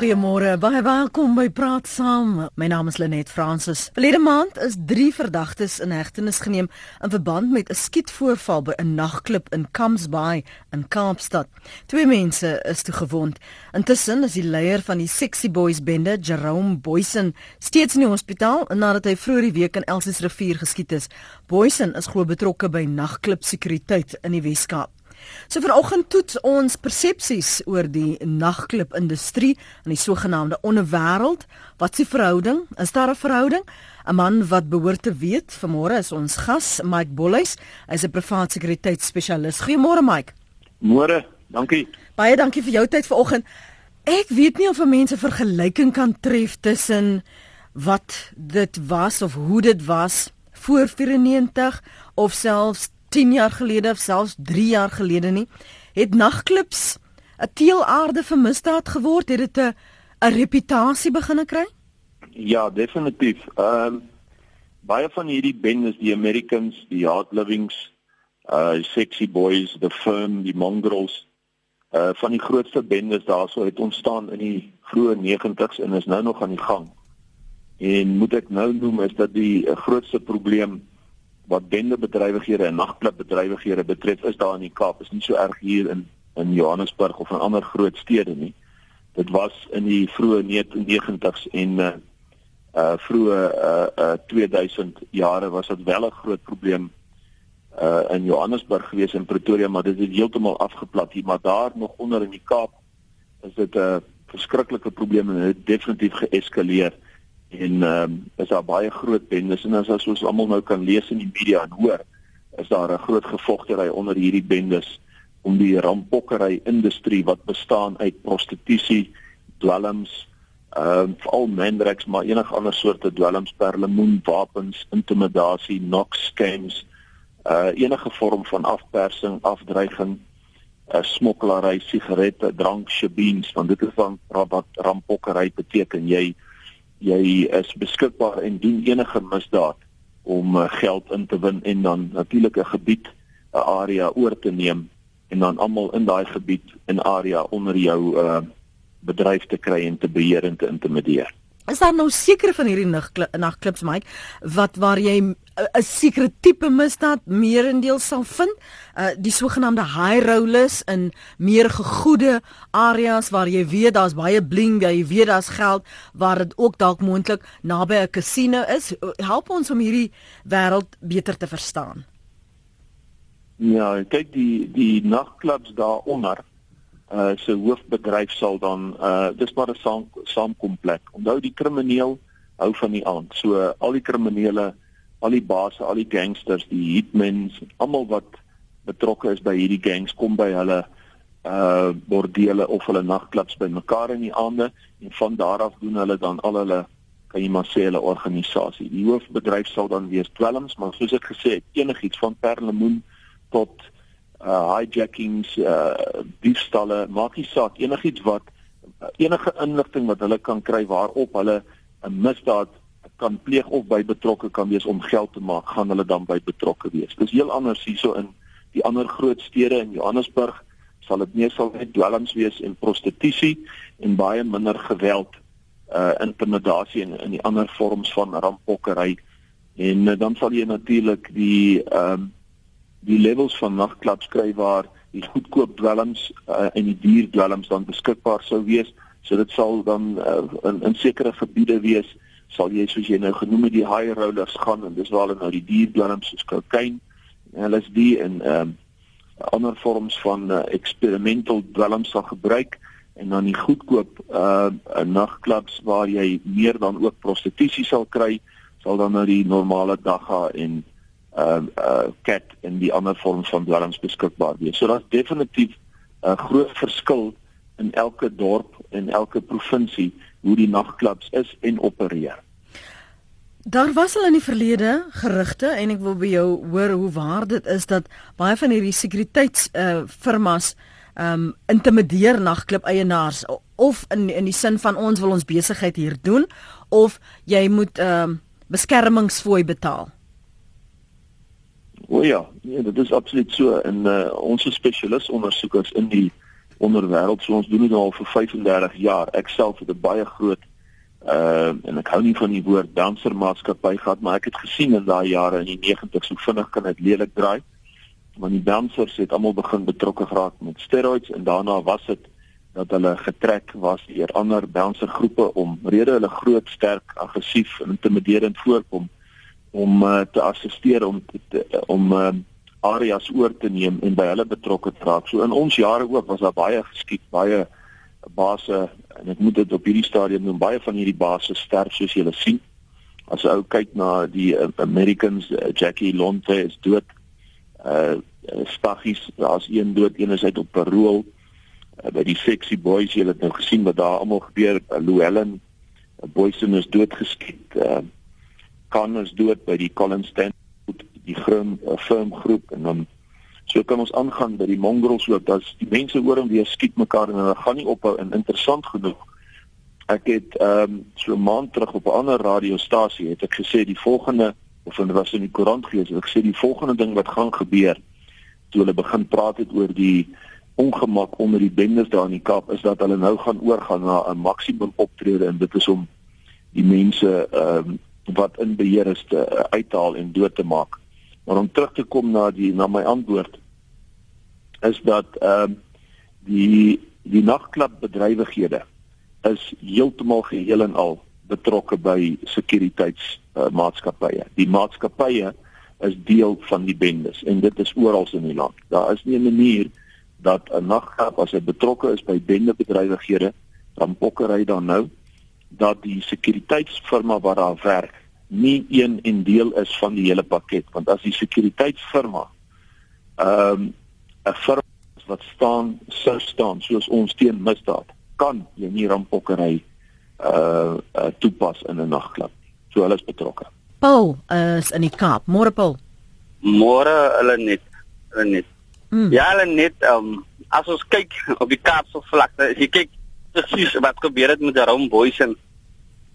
Goeiemôre, baie welkom by Praat Saam. My naam is Lenet Fransis. Verlede maand is 3 verdagtes in hegtenis geneem in verband met 'n skietvoorval by 'n nagklub in Kamsbaai in Kaapstad. Twee mense is toe gewond. Intussen is die leier van die Sexy Boys bende, Jerome Boysen, steeds in die hospitaal nadat hy vroeër die week in Elsies rivier geskiet is. Boysen is glo betrokke by nagklub sekuriteit in die Weskaap. So vanoggend toets ons persepsies oor die nagklub industrie in die sogenaamde onderwêreld. Wat die verhouding? Is daar 'n verhouding? 'n Man wat behoort te weet, vanmôre is ons gas, Mike Bolhuis. Hy's 'n privaat sekuriteitsspesialis. Goeiemôre Mike. Môre, dankie. Baie dankie vir jou tyd vanoggend. Ek weet nie of mense vergelyking kan tref tussen wat dit was of hoe dit was voor 94 of selfs 10 jaar gelede of selfs 3 jaar gelede nie, het nagklubs 'n teelaarde vir misdaad geword, het dit 'n 'n reputasie begine kry? Ja, definitief. Ehm um, baie van hierdie bendes, die Americans, die Hard Livings, uh Sexy Boys, the Firm, die Mongrels, uh van die grootste bendes daarso het ontstaan in die vroeë 90's en is nou nog aan die gang. En moet ek nou noem is dat die uh, grootste probleem wat bendebedrywighede en nagklubbedrywighede betref is daar in die Kaap. Is nie so erg hier in in Johannesburg of in ander groot stede nie. Dit was in die vroeë 90's en uh uh vroeë uh, uh 2000 jare was dit wel 'n groot probleem uh in Johannesburg gewees en Pretoria maar dit het heeltemal afgeplat hier. Maar daar nog onder in die Kaap is dit 'n verskriklike probleem en dit definitief geeskaleer en ehm um, is daar baie groot bendes en as as ons almal nou kan lees in die media en hoor is daar 'n groot gevogtery onder hierdie bendes om die rampokkery industrie wat bestaan uit prostitusie, dwelms, ehm um, veral mandrakes maar enige ander soorte dwelms, perlemoen, wapens, intimidasie, knock scams, uh enige vorm van afpersing, afdreiging, uh smokkelary, sigarette, drank, shebeens, want dit is van wat rampokkery beteken. Jy jy is beskikbaar en doen enige misdaad om uh, geld in te win en dan natuurlik 'n gebied 'n area oor te neem en dan almal in daai gebied en area onder jou uh, bedryf te kry en te beheer en te intimideer. Is daar nou seker van hierdie nagklubs Mike wat waar jy 'n sekere tipe misdaad meerendeel sal vind? Uh die sogenaamde high rollers in meer gegoede areas waar jy weet daar's baie bling, jy weet daar's geld, waar dit ook dalk moontlik naby 'n casino is. Help ons om hierdie wêreld beter te verstaan. Ja, kyk die die nagklubs daaronder uh se hoofbedryf sal dan uh dis maar 'n saam saamkomplek. Onthou die krimineel hou van die aand. So al die kriminele, al die basse, al die gangsters, die hitmen, almal wat betrokke is by hierdie gangs kom by hulle uh bordele of hulle nagklubs by mekaar in die aande en van daar af doen hulle dan al hulle kan jy maar sê hulle organisasie. Die hoofbedryf sal dan wees dwelms, maar soos ek gesê het, enigiets van perlemoen tot uh hijackings, uh diefstalle, maak nie saak enigiets wat enige inligting wat hulle kan kry waarop hulle 'n misdaad kan pleeg of by betrokke kan wees om geld te maak, gaan hulle dan by betrokke wees. Dis heel anders hierso in die ander groot stede in Johannesburg sal dit meestal net dwelms wees en prostitusie en baie minder geweld uh intimidasie en in die ander vorms van rampokkery en uh, dan sal jy natuurlik die ehm um, die levels van nagklubs kry waar die goedkoop dwelms uh, en die duur dwelms dan beskikbaar sou wees. So dit sal dan uh, in, in sekere gebiede wees sal jy soos jy nou genoem het die high rollers gaan en dis waar hulle nou die duur dwelms soos cocaine, LSD en um, ander vorms van uh, experimental dwelms sal gebruik en dan die goedkoop uh nagklubs waar jy meer dan ook prostitusie sal kry sal dan nou die normale dagga en uh uh cat en die ander vorms van dwelms beskikbaar wees. So daar's definitief 'n groot verskil in elke dorp en elke provinsie hoe die nagklubs is en opereer. Daar was al in die verlede gerugte en ek wil by jou hoor hoe waar dit is dat baie van hierdie sekuriteits uh firmas um intimideer nagklub eienaars of in in die sin van ons wil ons besigheid hier doen of jy moet um beskermingsfooi betaal. O ja, nee, dit is absoluut so en uh, ons spesialis ondersoekers in die onderwêreld. So ons doen dit al vir 35 jaar. Ek self het 'n baie groot uh en ek hou nie van die woord dansermaatskappy gehad, maar ek het gesien in daai jare in die 90's hoe vinnig kan dit lelik draai. Want die dansers het almal begin betrokke geraak met steroids en daarna was dit dat hulle getrek was deur ander dansergroepe om rede hulle groot, sterk, aggressief en intimiderend voorkom om uh, te assisteer om om uh, areas oor te neem en by hulle betrokke te raak. So in ons jare ook was daar baie geskied, baie base en ek moet dit op hierdie stadium noem, baie van hierdie base sterf soos julle sien. As ou kyk na die uh, Americans, uh, Jackie Lonte is dood. Uh Staggies, daar's een dood, een is uit op parol. Uh, by die sexy boys, julle het nou gesien wat daar almal gebeur. Uh, Llewellyn, uh, Boysen is doodgeskiet. Uh Connors dood by die Collins Stand die grim uh, firm groep en dan so kan ons aangaan by die mongrels ook. Dat die mense hoor en weer skiet mekaar en hulle gaan nie ophou en interessant genoeg ek het ehm um, so 'n maand terug op 'n ander radiostasie het ek gesê die volgende of dit was in die koerant gelees ek sê die volgende ding wat gaan gebeur toe hulle begin praat het oor die ongemak onder die bendes daar in die Kaap is dat hulle nou gaan oorgaan na 'n maksimum optrede en dit is om die mense ehm um, wat in beheer is te uh, uithaal en dood te maak. Maar om terug te kom na die na my antwoord is dat ehm uh, die die nagklub bedrywighede is heeltemal geheel en al betrokke by sekuriteits uh, maatskappye. Die maatskappye is deel van die bendes en dit is oral in die land. Daar is nie 'n manier dat 'n nagklub as hy betrokke is by bendebedrywighede dan pokkery dan nou dat die sekuriteitsfirma wat daar werk nie een en deel is van die hele pakket want as die sekuriteitsfirma ehm um, 'n firma wat staan sou staan soos ons teen misdaad kan jy nie rampokkery uh, uh toepas in 'n nagklub so hulle is betrokke Paul is in die Kaap. Môre Paul. Môre hulle net hulle net. Mm. ja hulle net ehm um, as ons kyk op die Kaapse vlakte jy kyk presies wat gebeur het met die Rome Boys en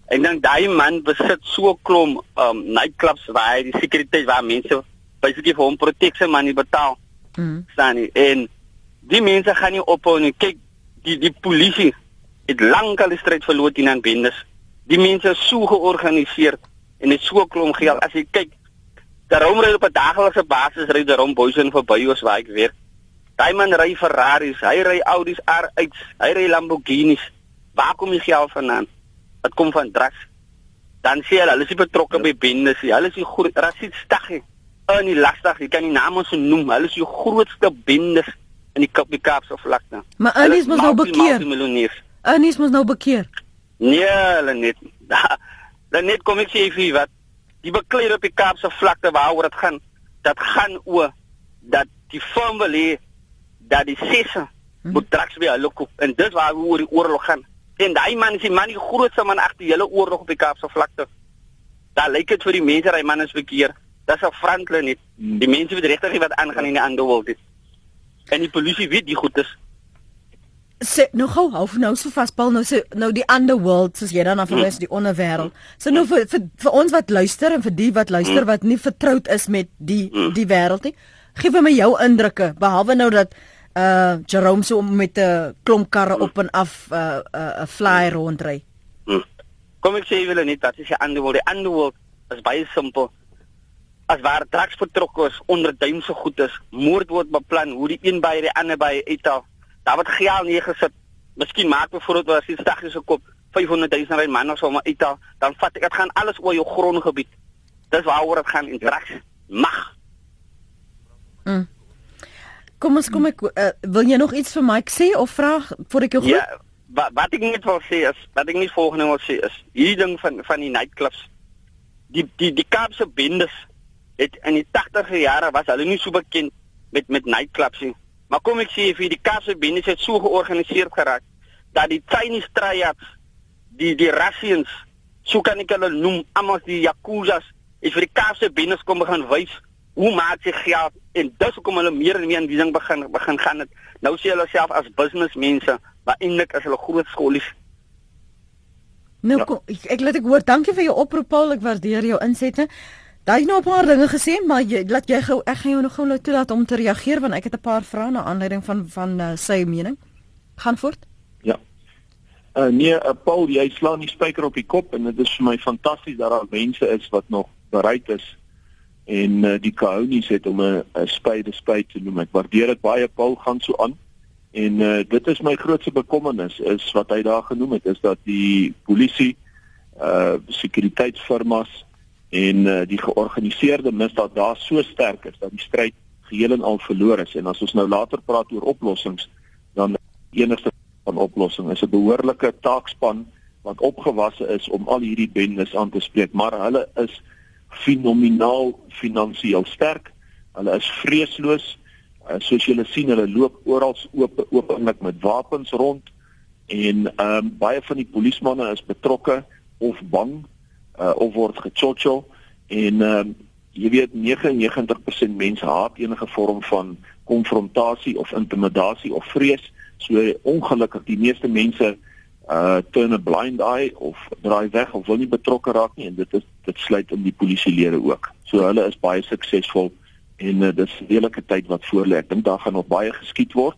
Ek dink daai man besit so 'n klomp um nightclubs waar hy die sekuriteit waar mense basically vir hom proteksie money betaal. Mm. Staan nie. En die mense gaan nie ophou nie. Kyk, die die polisie het lankal die stryd verloor teen aan bendes. Die mense is so georganiseer en het so 'n klomp geld. As jy kyk, daarom ry op 'n daglikse basis ry daarom boys in verby ons waar ek werk. Daai man ry Ferraris, hy ry Audi's R8, hy ry Lamborghinis. Waar kom die geld vandaan? Wat kom van drugs. Dan sê hulle, hulle is betrokke by bendes. Hulle is die groot Staghi. En die lastig, jy kan die name so noem. Hulle is die grootste bendes in die Kaapse vlakte. Maar Anis moet nou bekeer. Anis moet nou bekeer. Nee, hulle net. Dan net kom ek sê vir wat die beklei op die Kaapse vlakte waaroor dit gaan. Dat gaan oor dat die firm wil hê dat die sesse hm. moet drugs by hulle koop en dis waar oor die oorlog gaan. En daai man is die man die grootste man agter die hele oorlog op die Kaapse vlakte. Daar lyk dit vir die mense daai man is verkeer. Dis 'n Franklin nie. Die mense weet regtig wat aangaan in die underworld is. En die polisie weet die goed is. Sê nou gou hou nou so vas Paul nou so nou die underworld soos jy dan af verwys mm. die onderwêreld. So nou vir, vir vir ons wat luister en vir die wat luister mm. wat nie vertroud is met die mm. die wêreld nie. Gee vir my jou indrukke behalwe nou dat uh Jerome so met 'n klomp karre op en af 'n uh, 'n uh, 'n fly rondry. Hmm. Kom ek sê jy wil net dat jy aan die wil die ander wil is baie simpel. As waar drugs betrokke is onder duimse goed is, moord word beplan, hoe die een by die ander by uithaal. Daar word geld neergesit. Miskien maak byvoorbeeld was die staggie se kop 500 000 rand man of so maar uithaal, dan vat ek dit gaan alles oor jou grondgebied. Dis waaroor dit gaan in drugs. Mag. Mm. Kom ons kom ek uh, wil jy nog iets vir Mike sê of vra voor ek jou groet? Ja, wat wat ek net wil sê is, wat ek nie volgende wil sê is, hierdie ding van van die nightclubs. Die die die Kaapse bendes het in die 80e jare was hulle nie so bekend met met nightclubs nie. Maar kom ek sê vir die Kaapse bendes het so georganiseer geraak dat die Chinese triads, die die Russians, so kan ek hulle noem, almal die yakuzas, is vir die Kaapse bendes kom begin wys hoe maak jy geld en dis hoekom hulle meer en meer in die ding begin begin gaan het. Nou sien hulle self as businessmense, maar eintlik is hulle groot skolies. Nou ja. kom, ek, ek laat ek hoor. Dankie vir jou oproep Paul, ek waardeer jou insette. Daai nou 'n paar dinge gesê, maar jy laat jy gou ek gaan jou nog gou toelaat om te reageer want ek het 'n paar vrae na aanleiding van van uh, sy mening. Gaan voort. Ja. Uh, nee, uh, Paul, jy slaan die spyker op die kop en dit is vir my fantasties dat daar mense is wat nog bereid is en uh, die Kaunies het om 'n spyde spyt te noem. Ek waardeer dit baie Paul gaan so aan. En uh, dit is my grootste bekommernis is wat hy daar genoem het is dat die polisie uh sekuriteitsfirmas en uh, die georganiseerde misdaad daar so sterk is dat die stryd geheel en al verloor is en as ons nou later praat oor oplossings dan enigste van oplossing is 'n behoorlike taakspan wat opgewasse is om al hierdie bendes aan te spreek maar hulle is fenomenaal finansiëel sterk hulle is vreesloos uh, soos julle sien hulle loop oral oop openlik met wapens rond en ehm um, baie van die polismanne is betrokke of bang uh, of word gechocho en ehm uh, jy weet 99% mense haat enige vorm van konfrontasie of intimidasie of vrees. So ongelukkig die meeste mense uh turn a blind eye of draai weg of wil nie betrokke raak nie en dit is dit sluit in die polisielede ook. So hulle is baie suksesvol en uh, dis 'n redelike tyd wat voor lê. Ek dink daar gaan nog baie geskied word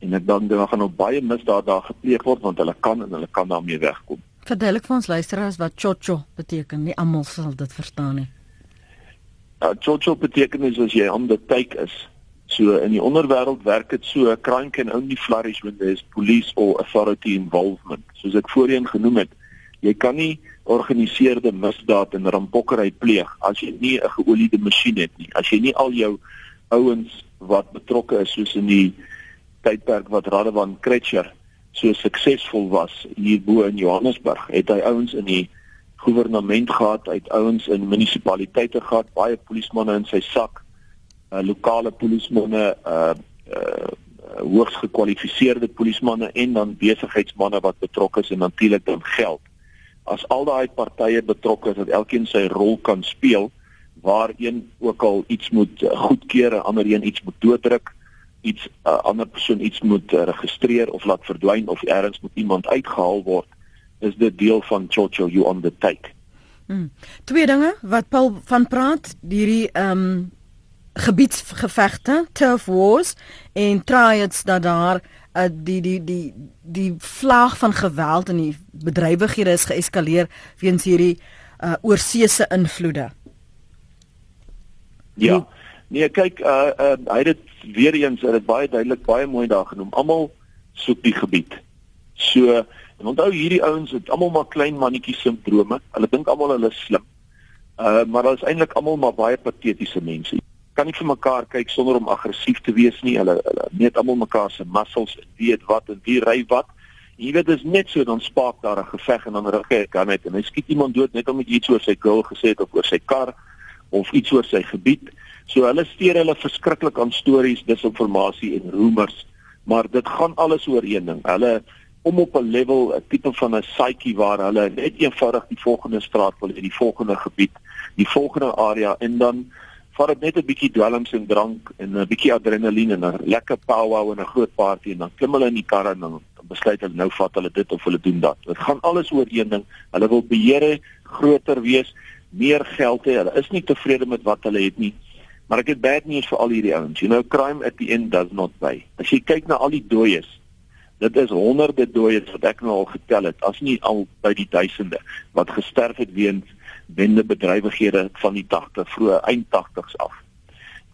en ek dink daar gaan nog baie misdade daar gepleeg word want hulle kan en hulle kan daarmee wegkom. Verduidelik vir ons luisteraars wat chocho beteken. Nie almal sal dit verstaan nie. Ja, chocho beteken is as jy on the take is. So in die onderwêreld werk dit so, crime can only flourish when there is police or authority involvement. Soos ek voorheen genoem het, jy kan nie organiseerde misdaad en rampokkery pleeg as jy nie 'n geoliede masjien het nie. As jy nie al jou ouens wat betrokke is soos in die tydperk wat Radevan Kretscher so suksesvol was hier bo in Johannesburg, het hy ouens in die regering gehad, uit ouens in munisipaliteite gehad, baie polismanne in sy sak, uh, lokale polismanne, uh uh hoogs gekwalifiseerde polismanne en dan besigheidsmanne wat betrokke is en natuurlik dan geld. As al daai partye betrokke is dat elkeen sy rol kan speel waar een ook al iets moet goedkeur en ander een iets moet dooddruk, iets 'n uh, ander persoon iets moet uh, registreer of laat verdwyn of eers moet iemand uitgehaal word is dit deel van Chocho you on the take. Hmm. Twee dinge wat Paul van praat, hierdie ehm um, gebiedsgevegte, turf wars en triads dat daar uh, die die die die vlaag van geweld in die bedrywighede is geeskaleer weens hierdie uh, oorseese invloede. Ja. Nee, kyk, uh, uh hy het dit weer eens, hy het dit baie duidelik baie mooi daar genoem. Almal soek die gebied. So, en onthou hierdie ouens het almal maar klein mannetjie sindrome. Hulle dink almal hulle is slim. Uh maar hulle is eintlik almal maar baie patetiese mense. Kan nie vir mekaar kyk sonder om aggressief te wees nie. Hulle hulle meet almal mekaar se muscles en weet wat en wie ry wat. Jy weet dit is net so dan spaak daar 'n geveg en dan rig hy kan net en hy skiet iemand dood net omdat hy iets oor sy girl gesê het of oor sy kar of iets oor sy gebied. So hulle steur hulle verskriklik aan stories, disinformasie en rumors, maar dit gaan alles oor een ding. Hulle om op 'n level 'n tipe van 'n psyche waar hulle net eenvoudig die volgende straat wil hê, die volgende gebied, die volgende area en dan vat dit net 'n bietjie dwelms en drank en 'n bietjie adrenalien en 'n lekker powwow en 'n groot party en dan klim hulle in die kar en dan besluit hulle nou vat hulle dit of hulle doen dat. Dit gaan alles oor een ding. Hulle wil beheer groter wees, meer geld hê. Hulle is nie tevrede met wat hulle het nie. Maar ek het bad news vir al hierdie ouens. You know crime at the end does not pay. As jy kyk na al die dooies, dit is honderde dooies wat ek nou al getel het, as nie al by die duisende wat gesterf het weens bende bedrywighede van die 80 vroeë eind 80s af.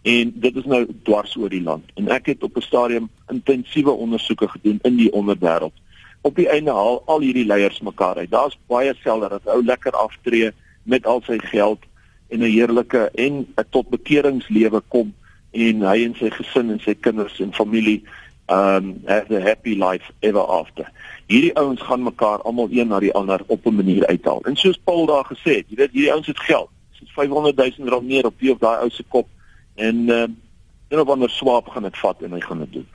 En dit is nou dwars oor die land. En ek het op 'n stadium intensiewe ondersoeke gedoen in die onderwêreld. Op die einde haal al hierdie leiers mekaar uit. Daar's baie selde dat ou lekker aftree met al sy geld en 'n heerlike en 'n tot bekeringslewe kom en hy en sy gesin en sy kinders en familie um have a happy life ever after. Hierdie ouens gaan mekaar almal een na die ander op 'n manier uithaal. En soos Paul daar gesê het, jy weet hierdie ouens het geld. Dit is 500 000 rand meer op die of daai ou se kop en um een of ander swaap gaan dit vat en hy gaan dit doen.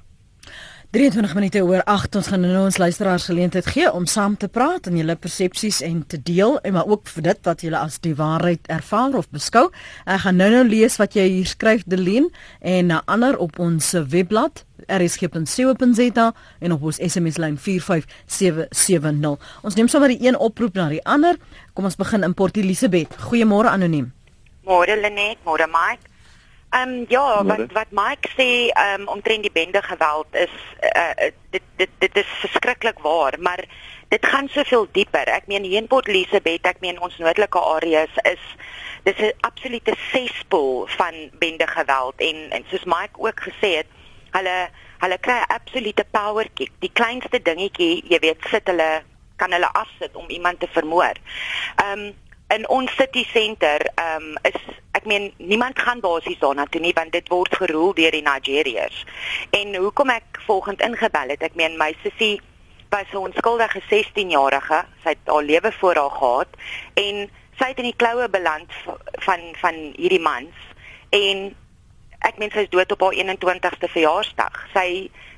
23 minute oor 8 ons gaan nou ons luisteraars geleentheid gee om saam te praat en julle persepsies en te deel en maar ook vir dit wat julle as die waarheid ervaar of beskou. Ek gaan nou nou lees wat jy hier skryf Delien en 'n ander op ons webblad rsg.co.za en op ons SMS lyn 45770. Ons neem sommer die een oproep na die ander. Kom ons begin in Port Elizabeth. Goeiemôre anoniem. Môre Lenet, môre Mike. Ehm um, ja, wat wat Mike sê ehm um, omtrent die bende geweld is uh, dit dit dit is verskriklik waar, maar dit gaan soveel dieper. Ek meen hier in Port Elizabeth, ek meen ons noordelike areas is dis 'n absolute sespool van bende geweld en en soos Mike ook gesê het, hulle hulle kry 'n absolute power kick. Die kleinste dingetjie, jy weet, sit hulle kan hulle afsit om iemand te vermoor. Ehm um, in ons city center ehm um, is ek meen niemand gaan basies daarna toe nie want dit word geroel deur die Nigeriërs. En hoekom ek volgens ingebel het, ek meen my sussie was 'n onskuldige 16-jarige, sy het haar lewe voor haar gehad en sy het in die kloue beland van van hierdie mans en ek meen sy is dood op haar 21ste verjaarsdag. Sy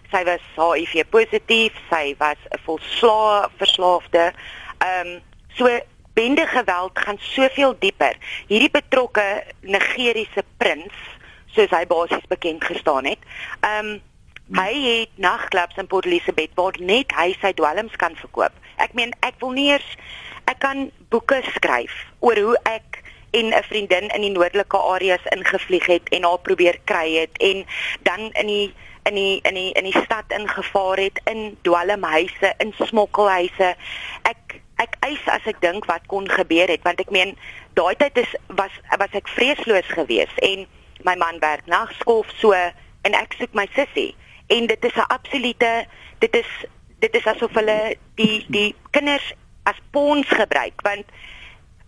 sy was HIV positief, sy was 'n volslaa verslaafde. Ehm um, so bende geweld gaan soveel dieper. Hierdie betrokke Nigeriese prins, soos hy basies bekend gestaan het, ehm um, hy het nagklubs in Port Elizabeth waar net hy sy dwelms kan verkoop. Ek meen, ek wil nie eers ek kan boeke skryf oor hoe ek en 'n vriendin in die noordelike areas ingevlieg het en haar probeer kry het en dan in die in die in die in die stad ingevaar het in dwelmhuise, in smokkelhuise. Ek ek eis as ek dink wat kon gebeur het want ek meen daai tyd is was was ek vreesloos geweest en my man werk nagskof so en ek soek my sussie en dit is 'n absolute dit is dit is asof hulle die die kinders as pawns gebruik want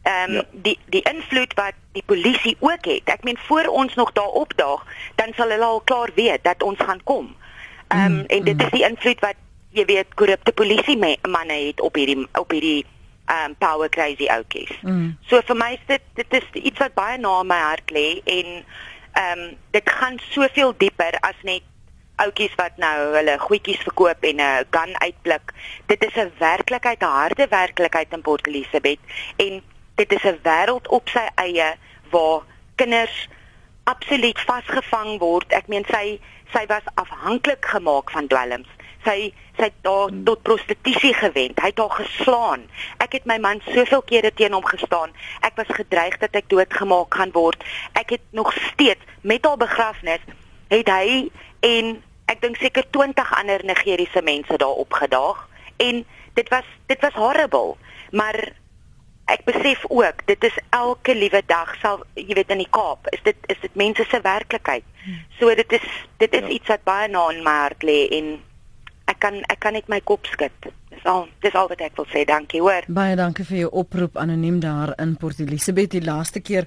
ehm um, ja. die die invloed wat die polisie ook het ek meen voor ons nog daar opdaag dan sal hulle al klaar weet dat ons gaan kom ehm um, mm, en dit mm. is die invloed wat jy weet korrupte polisie manne het op hierdie op hierdie um power crazy ouetjies. Mm. So vir my is dit dit is iets wat baie na my hart lê en um dit gaan soveel dieper as net ouetjies wat nou hulle goedjies verkoop en 'n gun uitblik. Dit is 'n werklikheid, 'n harde werklikheid in Port Elizabeth en dit is 'n wêreld op sy eie waar kinders absoluut vasgevang word. Ek meen sy sy was afhanklik gemaak van dwelms sy sy het daar hmm. tot prostitusie gewend. Hy het haar geslaan. Ek het my man soveel kere teen hom gestaan. Ek was gedreig dat ek doodgemaak gaan word. Ek het nog steeds met haar begrafnis het hy en ek dink seker 20 ander Nigeriese mense daar opgedaag en dit was dit was horrible. Maar ek besef ook dit is elke liewe dag sal jy weet in die Kaap is dit is dit mense se werklikheid. Hmm. So dit is dit is ja. iets wat baie na in my hart lê en ek kan ek kan net my kop skud. Dis al dis al wat ek wil sê. Dankie, hoor. Baie dankie vir jou oproep anoniem daar in Port Elizabeth die laaste keer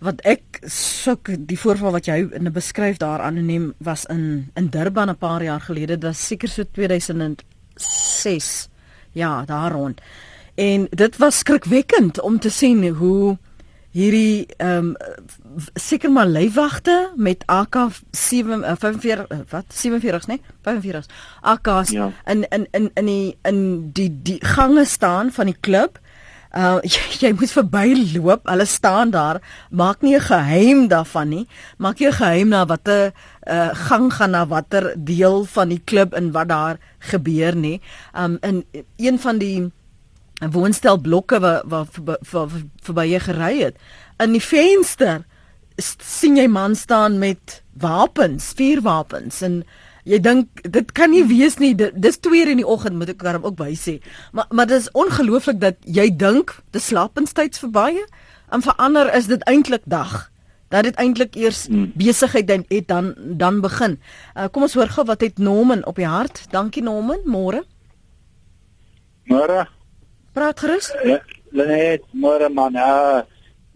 wat ek soek die voorval wat jy in beskryf daar anoniem was in in Durban 'n paar jaar gelede. Dit was seker so 2006. Ja, daar rond. En dit was skrikwekkend om te sien hoe hierdie ehm um, seker maar leefwagte met AK 7 45 wat 47s nê 45s AKs ja. in in in in die in die die gange staan van die klub. Uh jy, jy moet verbyloop. Hulle staan daar. Maak nie 'n geheim daarvan nie. Maak jy 'n geheim na watter uh gang gaan na watter deel van die klub en wat daar gebeur nie. Um in een van die 'n woonstel blokke wat wat verby jy gery het. In die venster sien jy man staan met wapens, vuurwapens en jy dink dit kan nie wees nie. Dis 2 uur in die oggend moet ek daarom ook by sê. Maar maar dit is ongelooflik dat jy dink die slapenstyds verby en verander is dit eintlik dag. Dat dit eintlik eers hmm. besigheid dan het dan dan begin. Uh, kom ons hoor gou wat het Norman op die hart. Dankie Norman, môre. Môre. Praat gerus. Ja, net môre man. Ja.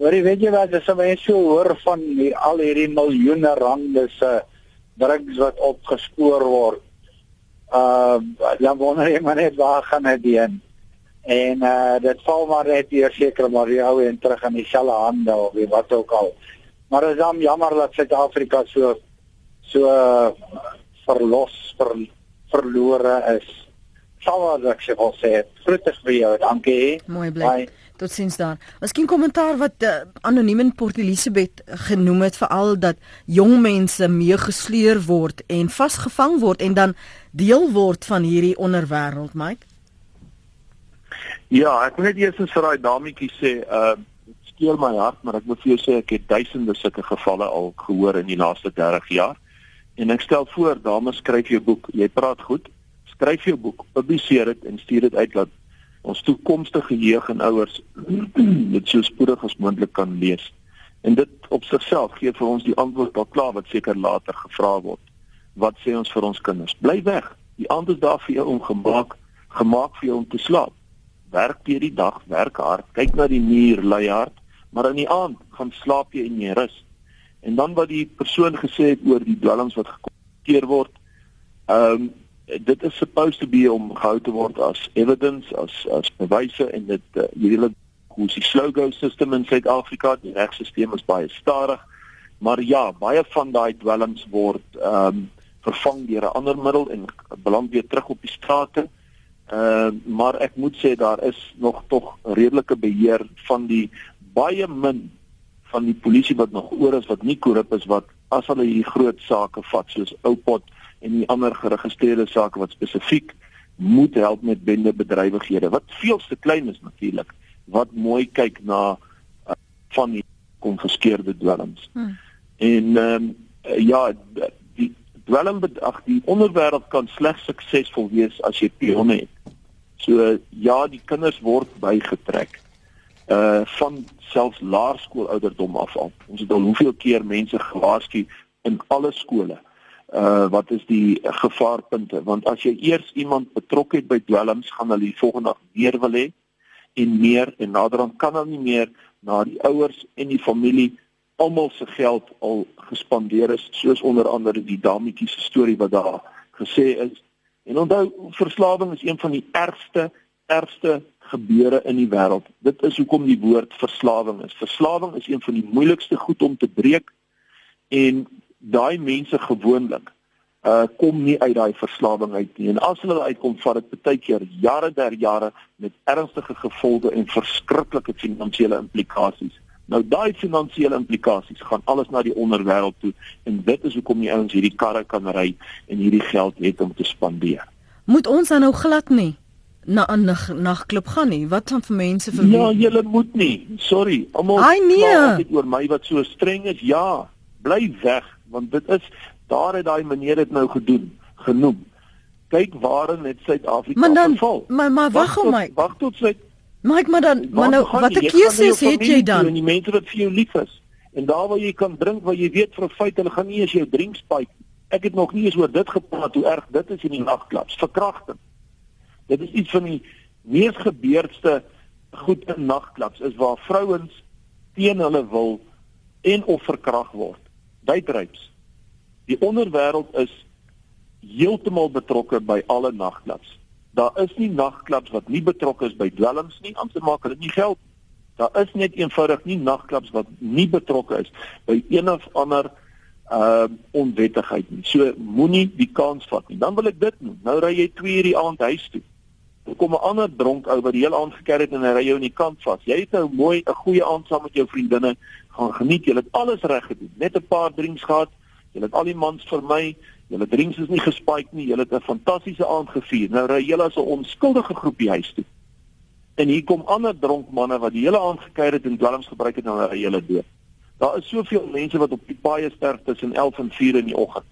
Maar weet jy wat, as jy so hoor van die, al hierdie miljoene rande se drugs wat opgespoor word. Uh dan wonder jy maar net waar gaan dit heen. En uh dit val maar net hier seker maar die ou en terug in dieselfde hande of wat ook al. Maar is dan jammer dat Suid-Afrika so so uh, verlos ver, verlore is sal wat ek sê wil sê. Groete vir jou. Dankie. Mooi bly. Tot sins daar. Miskien kommentaar wat uh, anoniem in Port Elizabeth genoem het veral dat jong mense mee gesleer word en vasgevang word en dan deel word van hierdie onderwêreld, Mike. Ja, ek moet net eers vir daai dametjie sê, uh steur my hart, maar ek moet vir jou sê ek het duisende sulke gevalle al gehoor in die laaste 30 jaar. En ek stel voor, dames, skryf jou boek. Jy praat goed. Skryf jou boek, publiseer dit en stuur dit uit dat ons toekomstige jeug en ouers dit so spoedig as moontlik kan lees. En dit op sigself gee vir ons die antwoord al klaar wat seker later gevra word. Wat sê ons vir ons kinders? Bly weg. Die aand is daar vir jou om gemaak, gemaak vir jou om te slaap. Werk deur die dag, werk hard, kyk na die muur, lei hard, maar in die aand gaan slaap jy en jy rus. En dan wat die persoon gesê het oor die dwelms wat gekommenteer word, ehm um, dit is supposed to be om gehou te word as evidence as as bewyse en dit uh, hele hoe die slogo system in Suid-Afrika? Die regstelsel is baie stadig. Maar ja baie van daai dwelms word ehm um, vervang deur 'n ander middel en beland weer terug op die strate. Ehm uh, maar ek moet sê daar is nog tog redelike beheer van die baie min van die polisie wat nog oor is wat nie korrup is wat as hulle hier groot sake vat soos Oupot en die ander geregistreerde sake wat spesifiek moet help met bende bedrywighede wat veel te klein is natuurlik wat mooi kyk na uh, van die konfiskeerde dwelms. Hmm. En ehm um, ja die dwelm ag die onderwêreld kan slegs suksesvol wees as jy pionne het. So ja, die kinders word bygetrek uh van selfs laerskoolouderdom af al. Ons het al hoeveel keer mense gewaarsku in alle skole uh wat is die gevaarpunte? Want as jy eers iemand betrok het by dwelms gaan hulle die volgende dag weer wil hê en meer en naderhand kan hulle nie meer na die ouers en die familie almal se geld al gespandeer is soos onder andere die dametjie se storie wat daar gesê is. En onthou verslawing is een van die ergste ergste gebeure in die wêreld. Dit is hoekom die woord verslawing is. Verslawing is een van die moeilikste goed om te breek en daai mense gewoonlik uh kom nie uit daai verslawing uit nie. En as hulle uitkom vat dit baie keer jare der jare met ernstige gevolge en verskriklike finansiële implikasies. Nou daai finansiële implikasies gaan alles na die onderwêreld toe en dit is hoekom die ouens hierdie karre kan ry en hierdie geld het om te spandeer. Moet ons dan nou glad nie na 'n nagklub gaan nie? Wat dan vir mense vir Ja julle moet nie. Sorry almal nee. oor my wat so streng is. Ja bly weg want dit is daar het daai meneer dit nou gedoen genoem. Kyk waarin het Suid-Afrika geval. maar maar wag hom my. wag tot sy maar ek maar dan maar nou wat 'n keuse het jy dan. die mense wat vir jou lief is en daar waar jy kan drink waar jy weet vir 'n feit hulle gaan nie eens jou drink spyk ek het nog nie eens oor dit gepraat hoe erg dit is in die nagklubs verkrachting. Dit is iets van die mees gebeurde goed in nagklubs is waar vrouens teen hulle wil en of verkragt word Duitryps. Die onderwêreld is heeltemal betrokke by alle nagklubs. Daar is nie nagklubs wat nie betrokke is by dwelms nie, anders maak hulle nie geld. Daar is net eenvoudig nie nagklubs wat nie betrokke is by een of ander uh onwettigheid nie. So moenie die kans vat nie. Dan wil ek dit noem. Nou ry jy 2 uur die aand huis toe. Dan kom 'n ander dronk ou wat die hele aand geker het en hy ry jou in die kant vas. Jy het nou mooi 'n goeie aand saam met jou vriendinne gaan geniet. Jy het alles reg gedoen. Net 'n paar drinks gehad. Jy het al die mans vermy. Julle drinks is nie gespike nie. Julle het 'n fantastiese aand gevier. Nou ry julle as 'n onskuldige groepie huis toe. En hier kom ander dronk manne wat die hele aand gekuier het en dwelms gebruik het en nou ry julle dood. Daar is soveel mense wat op die paaie sterf tussen 11 en 4 in die oggend.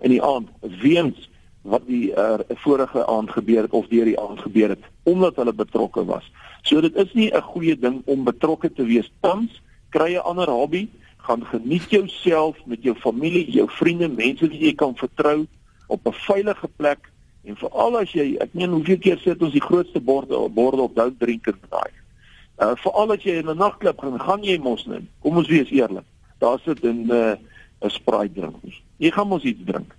In die aand weens wat die uh, vorige aand gebeur het of deur die aand gebeur het omdat hulle betrokke was. So dit is nie 'n goeie ding om betrokke te wees tans kry 'n ander hobby, gaan geniet jouself met jou familie, jou vriende, mense wie jy kan vertrou op 'n veilige plek en veral as jy ek meen hoeveel keer sit ons die grootste borde borde op dou drinker daai. Uh veral as jy in 'n nagklub gaan, gaan jy mos net. Kom ons wees eerlik. Daar sit 'n uh, 'n Sprite drink. Jy gaan mos iets drink.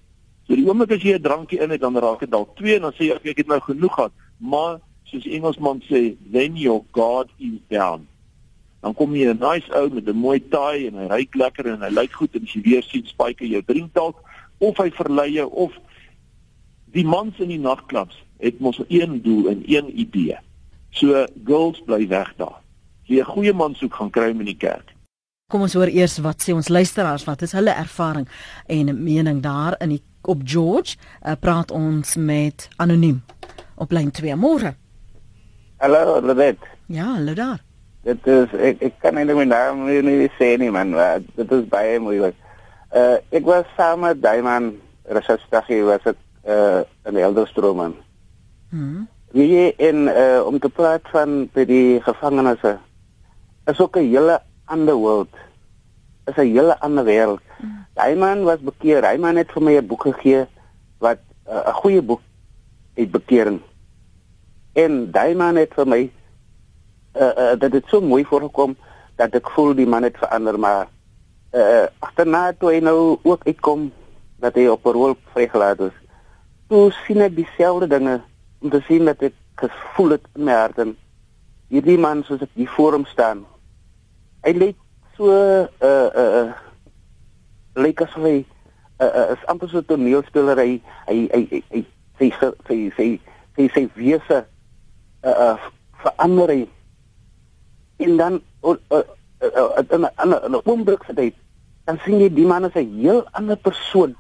So die oomblik as jy 'n drankie in het, dan raak dit dalk 2 en dan sê jy ek het nou genoeg gehad. Maar soos Engelsman sê, then your god is down dan kom jy 'n nice ou met 'n mooi taai en hy ry lekker en hy lyk goed en as jy weer sien spyker jou drink dalk of hy verlei jou of die mans in die nagklubs het mos een doel en een idee. So girls bly weg daar. Jy 'n goeie man soek gaan kry in die kerk. Kom ons hoor eers wat sê ons luisteraars wat is hulle ervaring en mening daar in die op George uh, praat ons met anoniem op lyn 2 môre. Hallo, Lenet. Ja, hallo daar. Dit is ek ek kan eintlik my naam nie, nie sê nie man, maar dit is baie moeilik. Uh ek was saam met Daiman Rashastahi was dit uh in Helderstroom man. Mhm. Wie in uh om te praat van by die gevangenes is ook 'n hele ander wêreld. Is 'n hele ander wêreld. Mm. Daiman was bekeer. Daiman het vir my 'n boek gegee wat 'n uh, goeie boek het bekering. En Daiman het vir my uh, uh, dat dit so mooi voorkom dat ek voel die man het verander maar uh, agterna toe hy nou ook uitkom dat hy op parol vrygelaat is. Toe sien ek dieselfde dinge om te sien dat ek gevoel het in my hart en hierdie man soos ek hier voor hom staan. Hy lyk so uh uh lyk asof hy uh, uh, is amper so toneelspeler hy hy hy hy sy sy sy sy sy wese uh, uh verander hy en dan uh, uh, uh, 'n oomblik vir dit dan sien jy die man is 'n heel ander persoon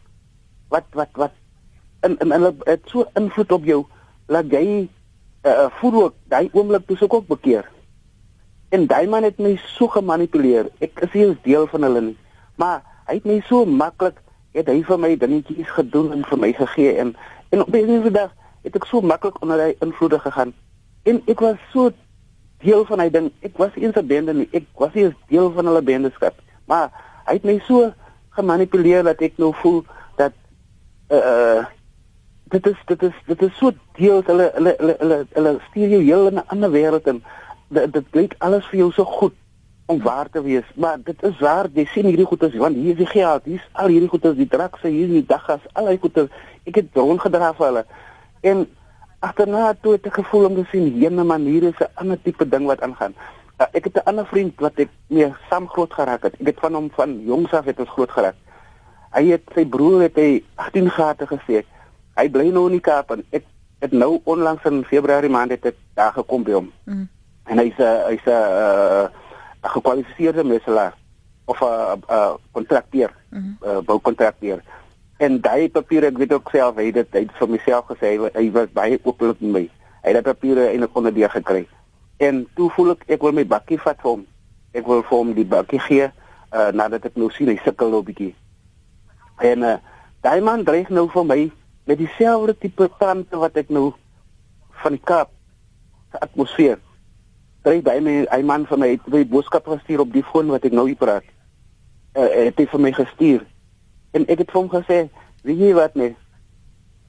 wat wat wat en en hulle het so invloed op jou laat jy uh, voel ook daai oomblik toe sou ook bekeer. En daai man het my so gemanipuleer. Ek is nie deel van hulle nie. Maar hy het my so maklik het hy vir my dingetjies gedoen en vir my gegee en en op 'n dag het ek so maklik onder hy invloede gegaan. En ek was so deel van hy ding ek was eens 'n bende nie ek was 'n deel van hulle bendeskap maar hy het my so gemanipuleer dat ek nou voel dat uh dit is dit is dit is so deel hulle hulle hulle hulle, hulle stuur jou heel in 'n ander wêreld en dit dit klink alles vir jou so goed om waar te wees. Maar dit is waar, jy sien hierdie goedes, want hier is die geld, hier is al hierdie goedes, die drakse, hier is die daggas, al die goedes. Ek het droom gedra vir hulle. En agterna toe het ek gevoel om te sien hierne maniere is 'n ander tipe ding wat aangaan. Uh, ek het 'n ander vriend wat ek mee saam groot geraak het. Ek het van hom van jongs af het ons groot geraak. Hy het sy broer het hy 18 gate gesê. Hy bly nou in die Kaap en ek het nou onlangs in Februarie maand het ek daar gekom by hom. Mm. En hy's 'n hy's 'n uh, 'n gekwalifiseerde meselaar of 'n 'n kontrakteur, 'n mm -hmm. boukontrakteur. En daai papiere, ek weet ook self, hy dit hy het vir myself gesê hy, hy was baie ooplik met my. Hy het daai papiere eintlik onder die gekry. En toe voel ek ek wil my bakkie vat vir hom. Ek wil vir hom die bakkie gee uh, nadat ek nou sien hy sukkel 'n bietjie. En uh, daai man dreig nou vir my met dieselfde tipe tante wat ek nou van die Kaap se atmosfeer kry by my hy man van my het my boodskap gestuur op die foon wat ek nou hier praat. Uh, het hy vir my gestuur. En ek het hom gesê, "Wie jy wat nee.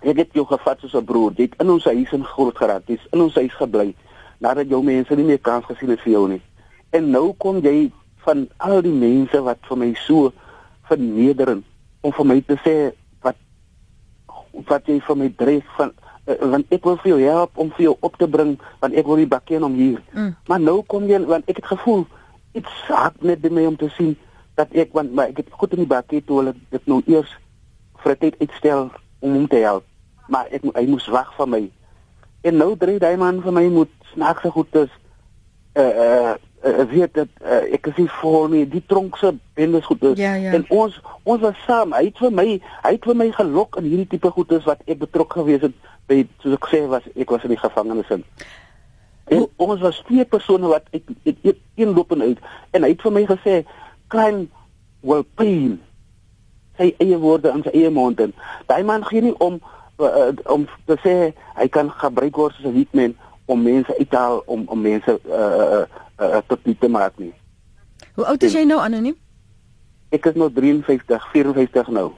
Ek het jou gevat soos 'n broer. Jy het in ons huis in groot geraak. Jy's in ons huis gebly nadat jou mense nie meer kans gesien het vir jou nie. En nou kom jy van al die mense wat vir my so vernederend om vir my te sê wat wat jy vir my dreig van uh, want ek wil vir jou help om vir jou op te bring want ek wil die bakkie om hier. Mm. Maar nou kom jy want ek het gevoel dit saak net by my om te sien dat ek want maar ek het goed in die bakkie toe hulle dit nou eers vir 'n tyd uitstel om hom te help. Maar ek hy moes wag vir my. En nou drie daai man vir my moet snaakse goed is uh uh uh, weet dat uh, ek is nie voor nie die tronkse bendes goed is ja, ja. en ons ons was saam hy het vir my hy het vir my gelok in hierdie tipe goed is wat ek betrokke gewees het by soos ek sê was ek was in die gevangenis in en o ons was twee persone wat ek een loop en uit en hy het vir my gesê klein will pain sy eie woorde in sy eie mond en daai man gee nie om uh, om te sê hy kan gebruik word as 'n hitman om mense uit te haal om om mense uh uh, uh tot nie te maak nie. Hoe oud is jy nou anoniem? Ek is nou 53, 54 nou.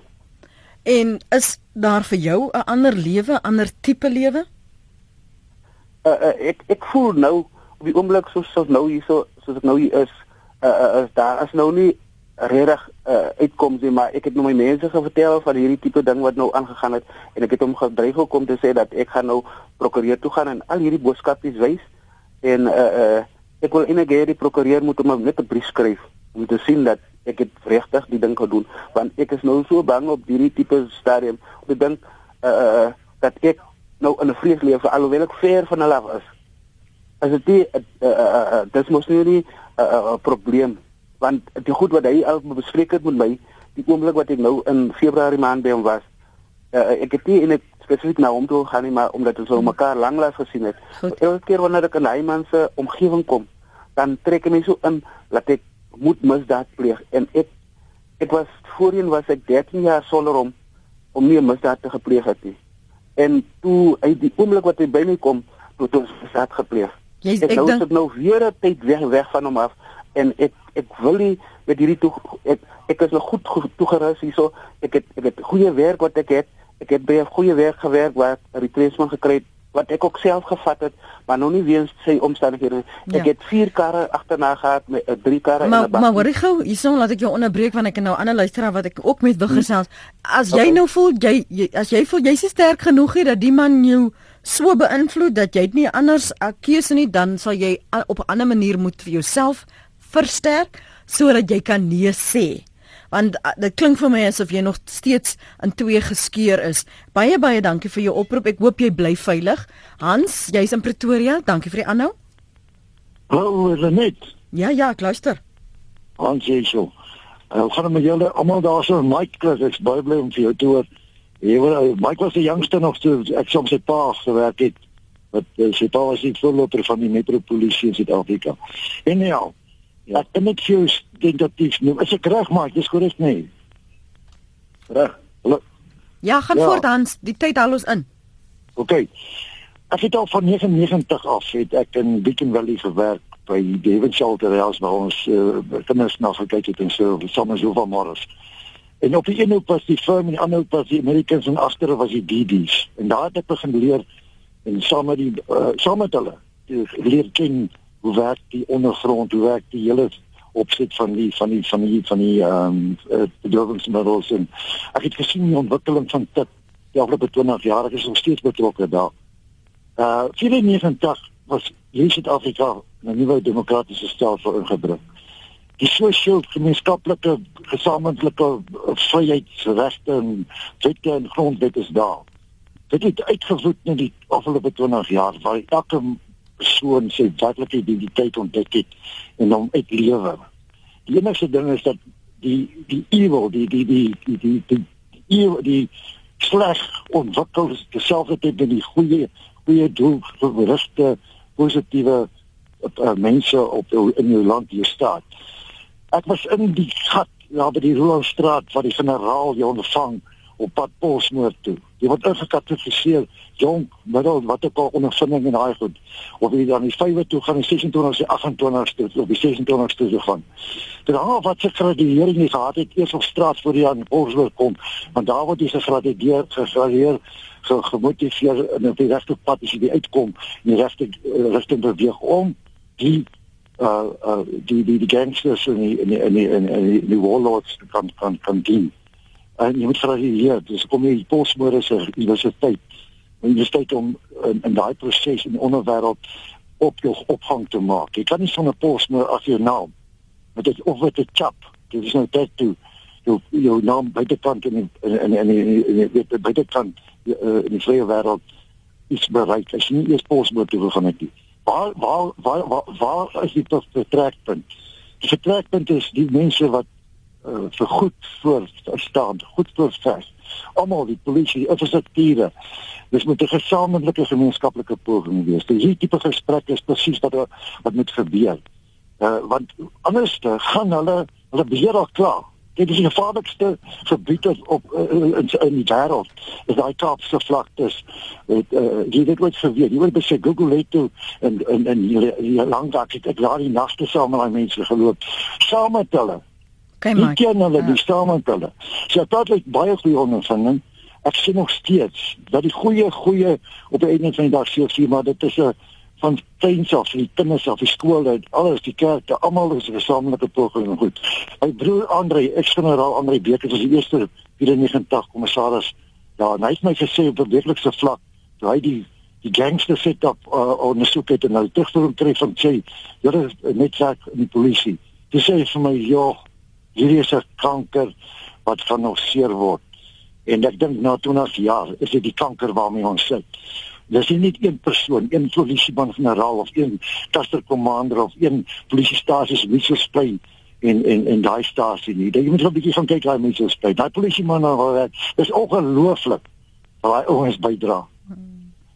En is daar vir jou 'n ander lewe, ander tipe lewe? Uh, uh ek ek voel nou op die oomblik soos soos nou hier so soos ek nou hier is, uh, uh is daar is nou nie regtig uh, uitkom sê maar ek het nou my mense vertel van hierdie tipe ding wat nou aangegaan het en ek het hom gedreig om te sê dat ek gaan nou prokureur toe gaan en al hierdie boodskapies wys en uh, uh ek wil eintlik hê die prokureur moet hom net 'n brief skryf om te sien dat ek het regtig die ding gedoen want ek is nou so bang op hierdie tipe stadium om te dink uh, uh dat ek nou in 'n vreeslewe alhoewel ek ver van hulle af is as dit uh, uh, uh, uh, dis mos nie 'n uh, probleem want die goed wat hy al bespreek het met my die oomblik wat ek nou in Februarie maand by hom was uh, ek het nie in 'n spesifiek na hom toe gaan nie maar omdat ons al mekaar lanklaas gesien het elke keer wanneer ek in hy man se omgewing kom dan trek ek my so in dat ek moet misdaad pleeg en ek ek was voorheen was ek 13 jaar sonder om om nie misdaad te gepleeg het nie. En toe uit die oomblik wat hy by my kom, toe het ons misdaad gepleeg. Jy Ek nou is dit nou weer 'n tyd weg weg van hom af en ek ek wil nie met hierdie toe ek ek is nog goed goed toegerus hierso. Ek het ek het goeie werk wat ek het. Ek het 'n goeie werk gewerk waar 'n replacement gekry het wat ek ook self gevat het, maar nou nie weens sy omstandighede. Ek Ja. het 4 karre agterna gehad met 'n 3 karre en Maar 'n bak. maar hoorie gou, hierson laat ek jou onderbreek want ek het nou ander luisteraar wat ek ook met wil gesels. As jy Okay. nou voel jy, jy as jy voel jy's sterk genoeg nie dat die man jou so beïnvloed dat jy dit nie anders 'n keuse nie, dan sal jy a- op 'n ander manier moet vir jouself versterk sodat jy kan nee sê. Want uh, dit klink vir my asof jy nog steeds in twee geskeur is. Baie baie dankie vir jou oproep. Ek hoop jy bly veilig. Hans, jy's in Pretoria. Dankie vir die aanhou. Hallo, Lenet. Ja, ja, ek luister. Hans Jesel. Ek gaan met julle almal daar so Mike Klas, ek's baie bly om vir jou te hoor. Jy weet, Mike was die jongste nog so ek soms sy pa gewerk het. Wat uh, sy pa was die voorloper van die metropolisie in Suid-Afrika. En ja, ja, ek net vir jou dis nou, is ek reg maar, dis korrek nee. Reg. Hallo. Ja, gaan Ja. voort Hans, die tyd haal ons in. OK. Ek het al van 99 af het ek in Beacon Valley gewerk by Devon Shelter House waar ons uh, kinders na gekyk het en so sommer so van môre. En op die een hoek was die firm en die ander hoek was die Americans en agter was die DDs. En daar het ek begin leer en saam met die uh, saam met hulle leer ken hoe werk die ondergrond, hoe werk die hele opset van die van die van die van die ehm um, uh, bedrywingsmiddels en ek het gesien die ontwikkeling van dit die afgelope 20 jaar ek is nog steeds betrokke daar. Uh 94 was hier Suid-Afrika 'n nuwe demokratiese stelsel ingebring. Die sosiaal gemeenskaplike gesamentlike vryheidsregte en wette en grondwet is daar. Dit het uitgevoed in die afgelope 20 jaar waar elke persoon sy werklike identiteit ontdek het en hom uitlewe. Die enigste ding is dat die die evil, die die die die die die die, die sleg ontwikkel terselfdertyd met die goeie goeie doelgerigte positiewe uh, mense op in jou land hier staan. Ek was in die gat daar by die Rolandstraat waar die generaal jou ontvang op pad Polsmoor toe. Jy word ingekategoriseer jong, middel, wat ook al ondervinding en daai goed. Of jy dan die 5 toe gaan, die 26 se 28 toe of die 26 toe gaan. Dit hang wat se graduering jy gehad het eers op straat voor jy aan Polsmoor kom, want daar word jy gegradeer, gegradeer ge gemotiveer en op die regte pad as jy uitkom in die regte uh, rigting beweeg om die uh uh die die die gangsters en die en die en die, en die, en die, die warlords kan kan kan dien. En jy moet gradueer, dis kom jy Polsmoor is 'n universiteit. Steek om in, in daai proses in die onderwêreld op jou opgang te maak. Jy kan nie sonder Polsmoor as jou naam met dit of met 'n chap. Dit is nou tyd toe jou jou naam buitekant in in in in in die buitekant uh, in die vrye wêreld iets bereik. As jy nie eers Polsmoor toe gaan het nie. Waar waar waar waar, waar is die vertrekpunt? Die vertrekpunt is die mense wat uh, vir goed voor staan, goed voor vers. Almal die polisie, die infrastrukture. Dis moet 'n gesamentlike gemeenskaplike poging wees. Die hierdie tipe gesprek is presies wat wat moet gebeur. Uh, want anders gaan hulle hulle beheer al klaar. Dit is die gevaarlikste gebied op uh, in in die wêreld. Is daai Kaapse vlaktes. Dit uh, jy weet wat gebeur. Jy moet besê Google het toe en en en hier lank daar het ek daar die nagte saam met daai mense geloop. Saam met hulle. Okay, Ek Mike. ken hulle, Ja. die staan met hulle. So dit het baie goeie ondervinding. Ek sien nog steeds dat die goeie goeie op die einde van die dag sê maar dit is 'n van kleins af, die kinders af, die skole, alles die kerk, almal is 'n gesamentlike poging en goed. My broer Andre, ex-generaal Andre Beker was die eerste 94 kommissaris. Ja, en hy het my gesê op 'n weeklikse vlak, toe hy die die gangster set up uh, ondersoek het en nou terugvoer kry van sê, julle is 'n netwerk in die polisie. Dis sê vir my, "Ja, hierdie is 'n kanker wat gaan nog seer word." En ek dink na 20 jaar is dit die kanker waarmee ons sit. Dis nie net een persoon, een polisieman generaal of een cluster commander of een polisiestasie se Mitchellsplein en en en daai stasie nie. Jy moet 'n bietjie gaan kyk daai Mitchellsplein. Daai polisieman nou werk. Dis ongelooflik wat daai ouens bydra.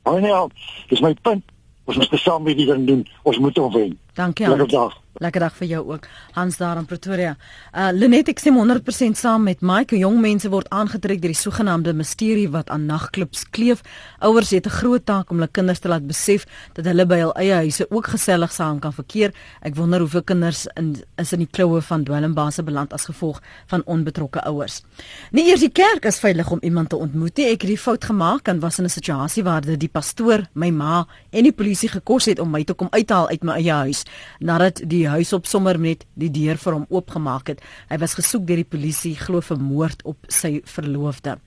Maar nou, dis my punt. Ons moet saam met die ding doen. Ons moet hom wen. Dankie. Lekker dag. Lekker dag vir jou ook. Hans daar in Pretoria. Uh Lenet ek stem 100% saam met Mike. Jong mense word aangetrek deur die sogenaamde misterie wat aan nagklubs kleef. Ouers het 'n groot taak om hulle kinders te laat besef dat hulle by hul eie huise ook gesellig saam kan verkeer. Ek wonder hoeveel kinders in is in die kloue van dwelmbase beland as gevolg van onbetrokke ouers. Nie eers die kerk is veilig om iemand te ontmoet nie. Ek het die fout gemaak en was in 'n situasie waar die pastoor, my ma en die polisie gekos het om my te kom uithaal uit my eie huis nadat die huis op sommer net die deur vir hom oopgemaak het. Hy was gesoek deur die polisie glo vir moord op sy verloofde.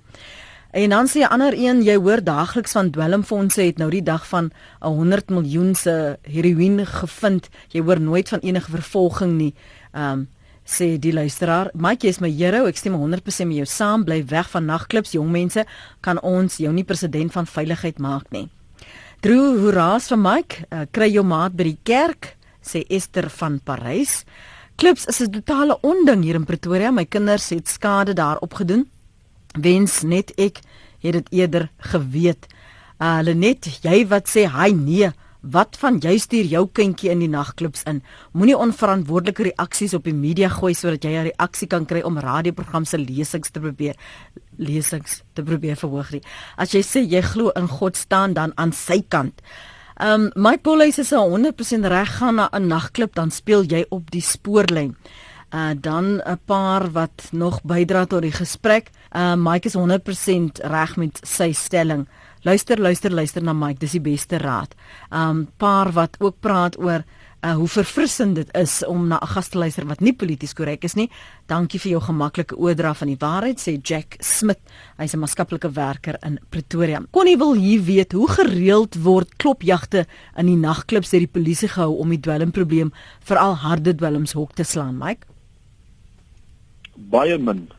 En dan sê 'n ander een, jy hoor daagliks van dwelmfondse het nou die dag van 'n 100 miljoen se heroïne gevind. Jy hoor nooit van enige vervolging nie. Ehm um, sê die luisteraar, Mike is my hero, ek stem 100% met jou saam, bly weg van nagklubs, jong mense, kan ons jou nie president van veiligheid maak nie. Drew, hoeraas vir Mike, uh, kry jou maat by die kerk sê Esther van Parys. Klubs is 'n totale onding hier in Pretoria. My kinders het skade daar opgedoen. Wens net ek het dit eerder geweet. Uh Lenet, jy wat sê hy nee, wat van jy stuur jou kindjie in die nagklubs in? Moenie onverantwoordelike reaksies op die media gooi sodat jy 'n reaksie kan kry om radioprogram se lesings te probeer lesings te probeer verhoog nie. As jy sê jy glo in God staan dan aan sy kant. Ehm um, Mike Bollys is 100% reg gaan na 'n nagklub dan speel jy op die spoorlyn. Uh dan 'n paar wat nog bydra tot die gesprek. Uh Mike is 100% reg met sy stelling. Luister, luister, luister na Mike, dis die beste raad. Um paar wat ook praat oor uh, hoe verfrissend dit is om na 'n gas te luister wat nie polities korrek is nie. Dankie vir jou gemaklike oordra van die waarheid, sê Jack Smith. Hy's 'n maatskaplike werker in Pretoria. Connie wil hier weet hoe gereeld word klopjagte in die nagklubs deur die polisie gehou om die dwelmprobleem veral harde dwelms hok te slaan, Mike? Baie min.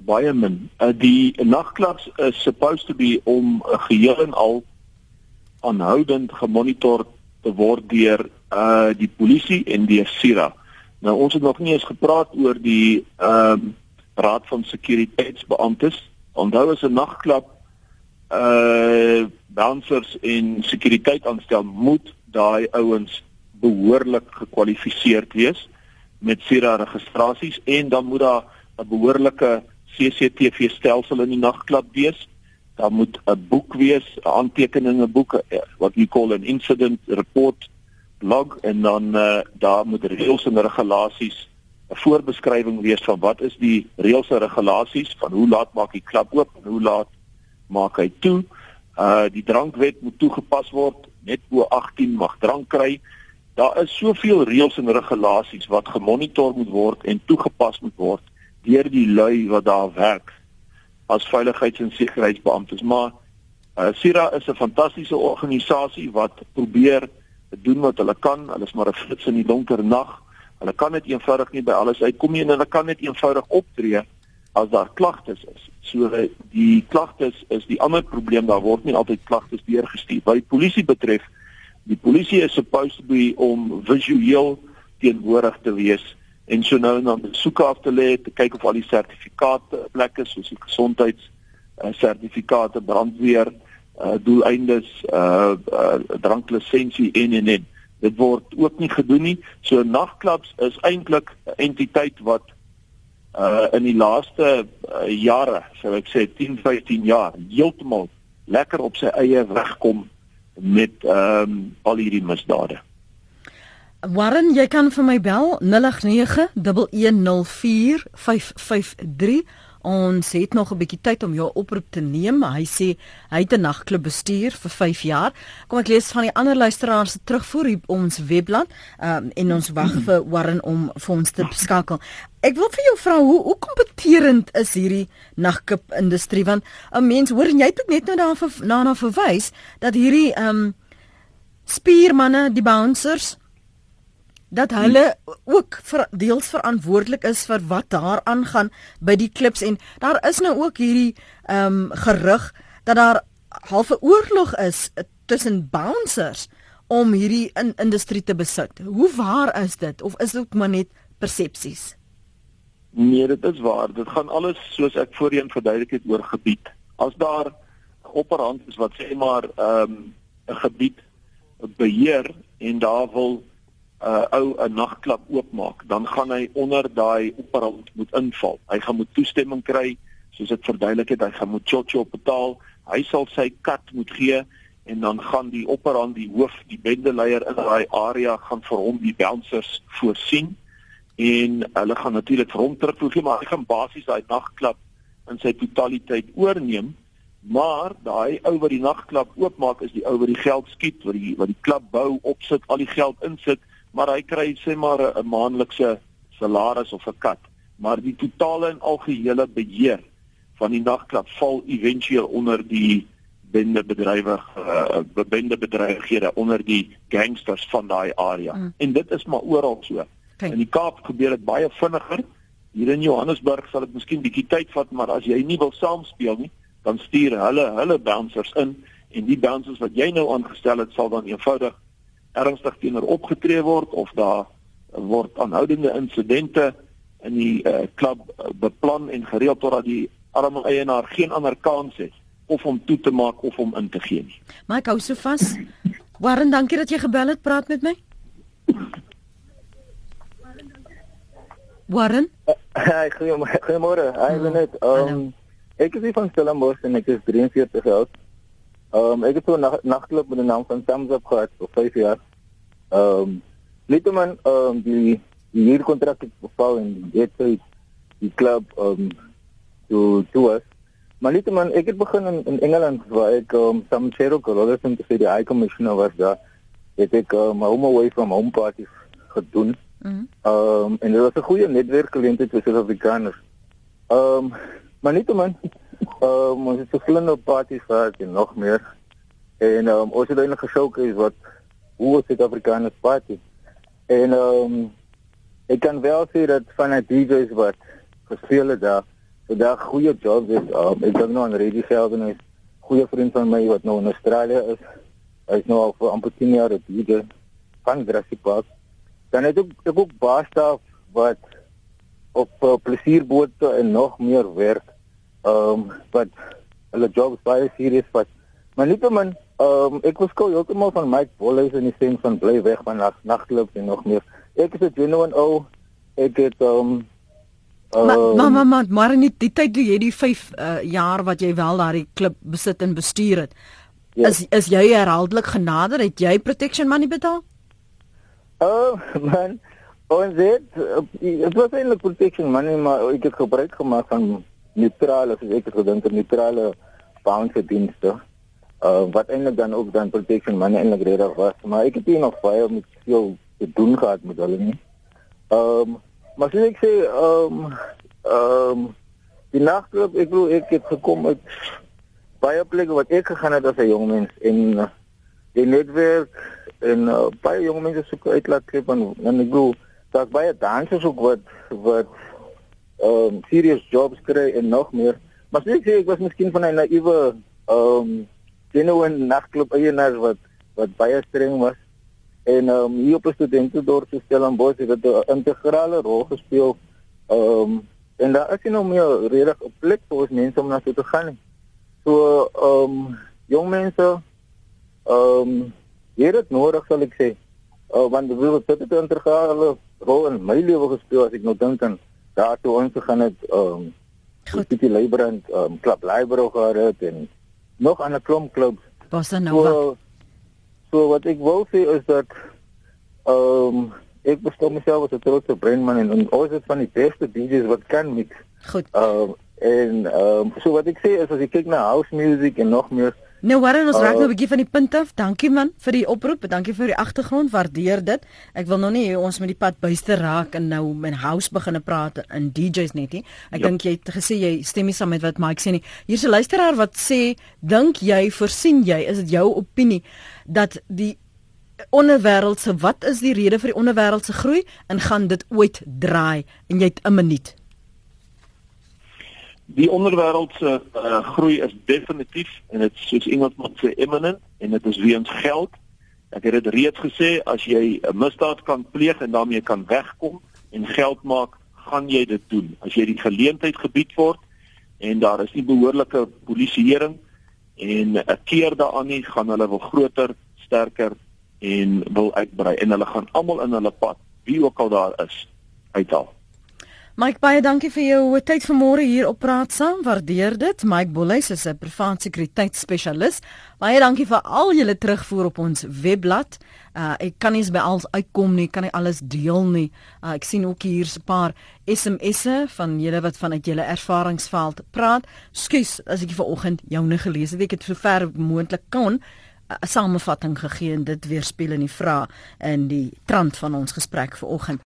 Baie min. Uh, die nagklubs is supposed to be om 'n geheel en al aanhoudend gemonitor te word deur uh die polisie en die SIRA. Nou ons het nog nie eens gepraat oor die ehm uh, Raad van Sekuriteitsbeamptes. Onthou as 'n nagklap uh bouncers en sekuriteit aanstel moet daai ouens behoorlik gekwalifiseerd wees met SIRA registrasies en dan moet daar 'n behoorlike CCTV stelsel in die nagklap wees. Daar moet 'n boek wees, 'n aantekeninge boek wat jy call 'n incident report log en dan uh, daar moet reëls en regulasies 'n voorbeskrywing wees van wat is die reëls en regulasies van hoe laat maak die klap oop en hoe laat maak hy toe. Uh die drankwet moet toegepas word. Net bo 18 mag drank kry. Daar is soveel reëls en regulasies wat gemonitor moet word en toegepas moet word deur die lui wat daar werk as veiligheids- en sekuriteitsbeamptes. Maar uh SIRA is 'n fantastiese organisasie wat probeer doen wat hulle kan. Hulle is maar 'n flits in die donker nag. Hulle kan net eenvoudig nie by alles uitkom nie en hulle kan net eenvoudig optree as daar klagtes is. So die klagtes is die ander probleem, daar word nie altyd klagtes deurgestuur. Wat die polisie betref, die polisie is supposed to be om visueel teenwoordig te wees en so nou en dan besoeke af te lê te kyk of al die sertifikate plekke soos die gesondheids uh, sertifikate brandweer uh doeleindes uh, uh dranklisensie en en en. Dit word ook nie gedoen nie. So nagklubs is eintlik 'n entiteit wat uh in die laaste uh, jare sou ek sê 10 15 jaar heeltemal lekker op sy eie wegkom met ehm um, al hierdie misdade. Warren jy kan vir my bel 0891104553 Ons het nog 'n bietjie tyd om jou oproep te neem. Hy sê hy het 'n nagklub bestuur vir 5 jaar. Kom ek lees van die ander luisteraars se terugvoer op ons webblad um, en ons wag vir Warren om vir ons te skakel. Ek wil vir jou vra hoe hoe kompeterend is hierdie nagklub industrie want 'n mens hoor jy het ook net nou daarna na verwys dat hierdie ehm um, spiermanne, die bouncers dat hulle ook vir deels verantwoordelik is vir wat daar aangaan by die klubs en daar is nou ook hierdie ehm um, gerug dat daar halfe oorlog is tussen bouncers om hierdie in industrie te besit. Hoe waar is dit of is dit maar net persepsies? Nee, dit is waar. Dit gaan alles soos ek voorheen verduidelik het oor gebied. As daar opperhand is wat sê maar ehm um, 'n gebied beheer en daar wil 'n uh, ou 'n nagklub oopmaak, dan gaan hy onder daai operant moet inval. Hy gaan moet toestemming kry, soos dit verduidelik het, hy gaan moet chocho betaal. Hy sal sy kat moet gee en dan gaan die operant die hoof, die bendeleier in daai area gaan vir hom die bouncers voorsien en hulle gaan natuurlik vir hom terugvoer, maar hy gaan basies daai nagklub in sy totaliteit oorneem maar daai ou wat die nagklub oopmaak is die ou wat die geld skiet wat die wat die klub bou opsit al die geld insit maar hy kry sê maar 'n maandelikse salaris of 'n kat. Maar die totale en algehele beheer van die nagklub val éventueel onder die bende bedrywe uh, bende bedrywighede onder die gangsters van daai area. Mm. en dit is maar oral so. Okay. in die Kaap gebeur dit baie vinniger. Hier in Johannesburg sal dit miskien bietjie tyd vat maar as jy nie wil saamspeel nie dan stuur hulle hulle bouncers in. En die bouncers wat jy nou aangestel het sal dan eenvoudig ernstig teenoor opgetree word of daar word aanhoudende insidente in die uh, klub beplan en gereël totdat die arme eienaar geen ander kans het of om toe te maak of om in te gee nie. Maar ek hou so vas. Warren, dankie dat jy gebel het, praat met my. Warren? Hi, goeiemôre. Goeiemôre. Hi, Lenet. Um, Ek is van Stellenbosch en ek is 43 jaar oud. Ehm um, ek het so 'n nagklub met die naam van Thumbs Up gehad vir 5 jaar. Ehm um, net om ehm um, die hier kontrak te bepaal en dit sê die klub ehm um, to to us. Maar net om ek het begin in, in Engeland waar ek um, some Cheryl Carlos en die die high commissioner was daar. Het ek um, home away from home parties gedoen. Mhm. Ehm mm um, en dit was 'n goeie netwerkgeleentheid vir Suid-Afrikaners. Ehm um, Maar niet om aan. Um, ons het verschillende parties gehad en nog meer. En um, ons het eindelijk is wat hoe Zuid-Afrikaanse party. En um, ik kan wel zien dat vanuit DJ's wat daar, so daar goede jobs is. Um, ik denk nog aan Reddy Gelden, een goede vriend van mij wat nu in Australië is. Hij is nu al voor amper 10 jaar een DJ van Grassy Park. Dan heb ik ook, ook baasstaf wat op uh, plesierbote en nog meer werk um, wat hulle jobs baie serieus vat. Maar nietemin, ehm um, ek was gou heeltemal van Mike Bolhuis in die sin van bly weg van nag nagklub en nog meer. Ek is 'n genuine ou. Ek het ehm um, Maar maar maar maar maar in die tyd toe jy die 5 uh, jaar wat jy wel daardie klub besit en bestuur het. Ja. Is is jy herhaaldelik genader het jy protection money betaal? Oh man, ons het dit was eintlik protection money maar ek het gebruik gemaak van neutrale as ek gedink het neutrale bounce dienste uh, wat eintlik dan ook dan protection money eintlik reg was maar ek het hier nog baie met veel te doen gehad met hulle nie. Ehm um, maar soos ek sê ehm um, ehm um, die nagklub ek glo ek het gekom met baie plekke wat ek gegaan het as 'n jong mens en uh, die netwerk en uh, baie jong mense soek uitlaat kry van en ek glo dat baie dansers ook wat wat um, serious jobs kry en nog meer. Maar sê ek ek was miskien van 'n naïewe ehm um, genuine nagklub eienaar wat wat baie streng was. En ehm um, hier op studentendorp se Stellenbosch het dit 'n integrale rol gespeel. Ehm um, en daar is nou meer redig 'n plek vir ons mense om na toe te gaan. So ehm um, jong mense ehm um, hier het nodig sal ek sê. Uh, want dit het 'n integrale rol in my lewe gespeel as ek nou dink aan daar toe ons gegaan het ehm um, goed die Leibrand ehm um, klub Leibro gehad en nog aan 'n klomp klubs. Bossa Nova. So, so wat ek wil sê is dat ehm um, ek beskou myself as 'n trotse brainman en, en ons is van die beste DJs wat kan mix. Goed. Ehm um, en ehm um, so wat ek sê is as jy kyk na house music en nog meer Nou Warren, ons raak nou 'n bietjie van die punt af. Dankie man vir die oproep. Dankie vir die agtergrond. Waardeer dit. Ek wil nog nie ons met die pad buiste raak en nou met house begine praat in DJs net nie. Ek ja. dink jy het gesê jy stem nie saam met wat Mike sê nie. Hier's 'n luisteraar wat sê, "Dink jy, voorsien jy, is dit jou opinie dat die onderwêreld se wat is die rede vir die onderwêreld se groei en gaan dit ooit draai?" En jy het 'n minuut. Die onderwêreld se uh, groei is definitief en dit soos moet sê imminent en dit is weens geld. Ek het dit reeds gesê as jy 'n misdaad kan pleeg en daarmee kan wegkom en geld maak, gaan jy dit doen. As jy die geleentheid gebied word en daar is nie behoorlike polisieering en 'n keer daaraan nie gaan hulle wel groter, sterker en wil uitbrei en hulle gaan almal in hulle pad wie ook al daar is uithaal. Mike baie dankie vir jou tyd vanmôre hier op Praat Saam. Waardeer dit. Mike Bolhuis is 'n privaat sekuriteitsspesialis. Baie dankie vir al julle terugvoer op ons webblad. Uh ek kan nie by alles uitkom nie, kan nie alles deel nie. Uh ek sien ook hier 'n paar SMS'e van julle wat vanuit julle ervaringsveld praat. Skus as ek vanoggend joune gelees het. Ek het sover moontlik kon 'n samevatting gegee en dit weerspieël in die vrae in die trant van ons gesprek vanoggend.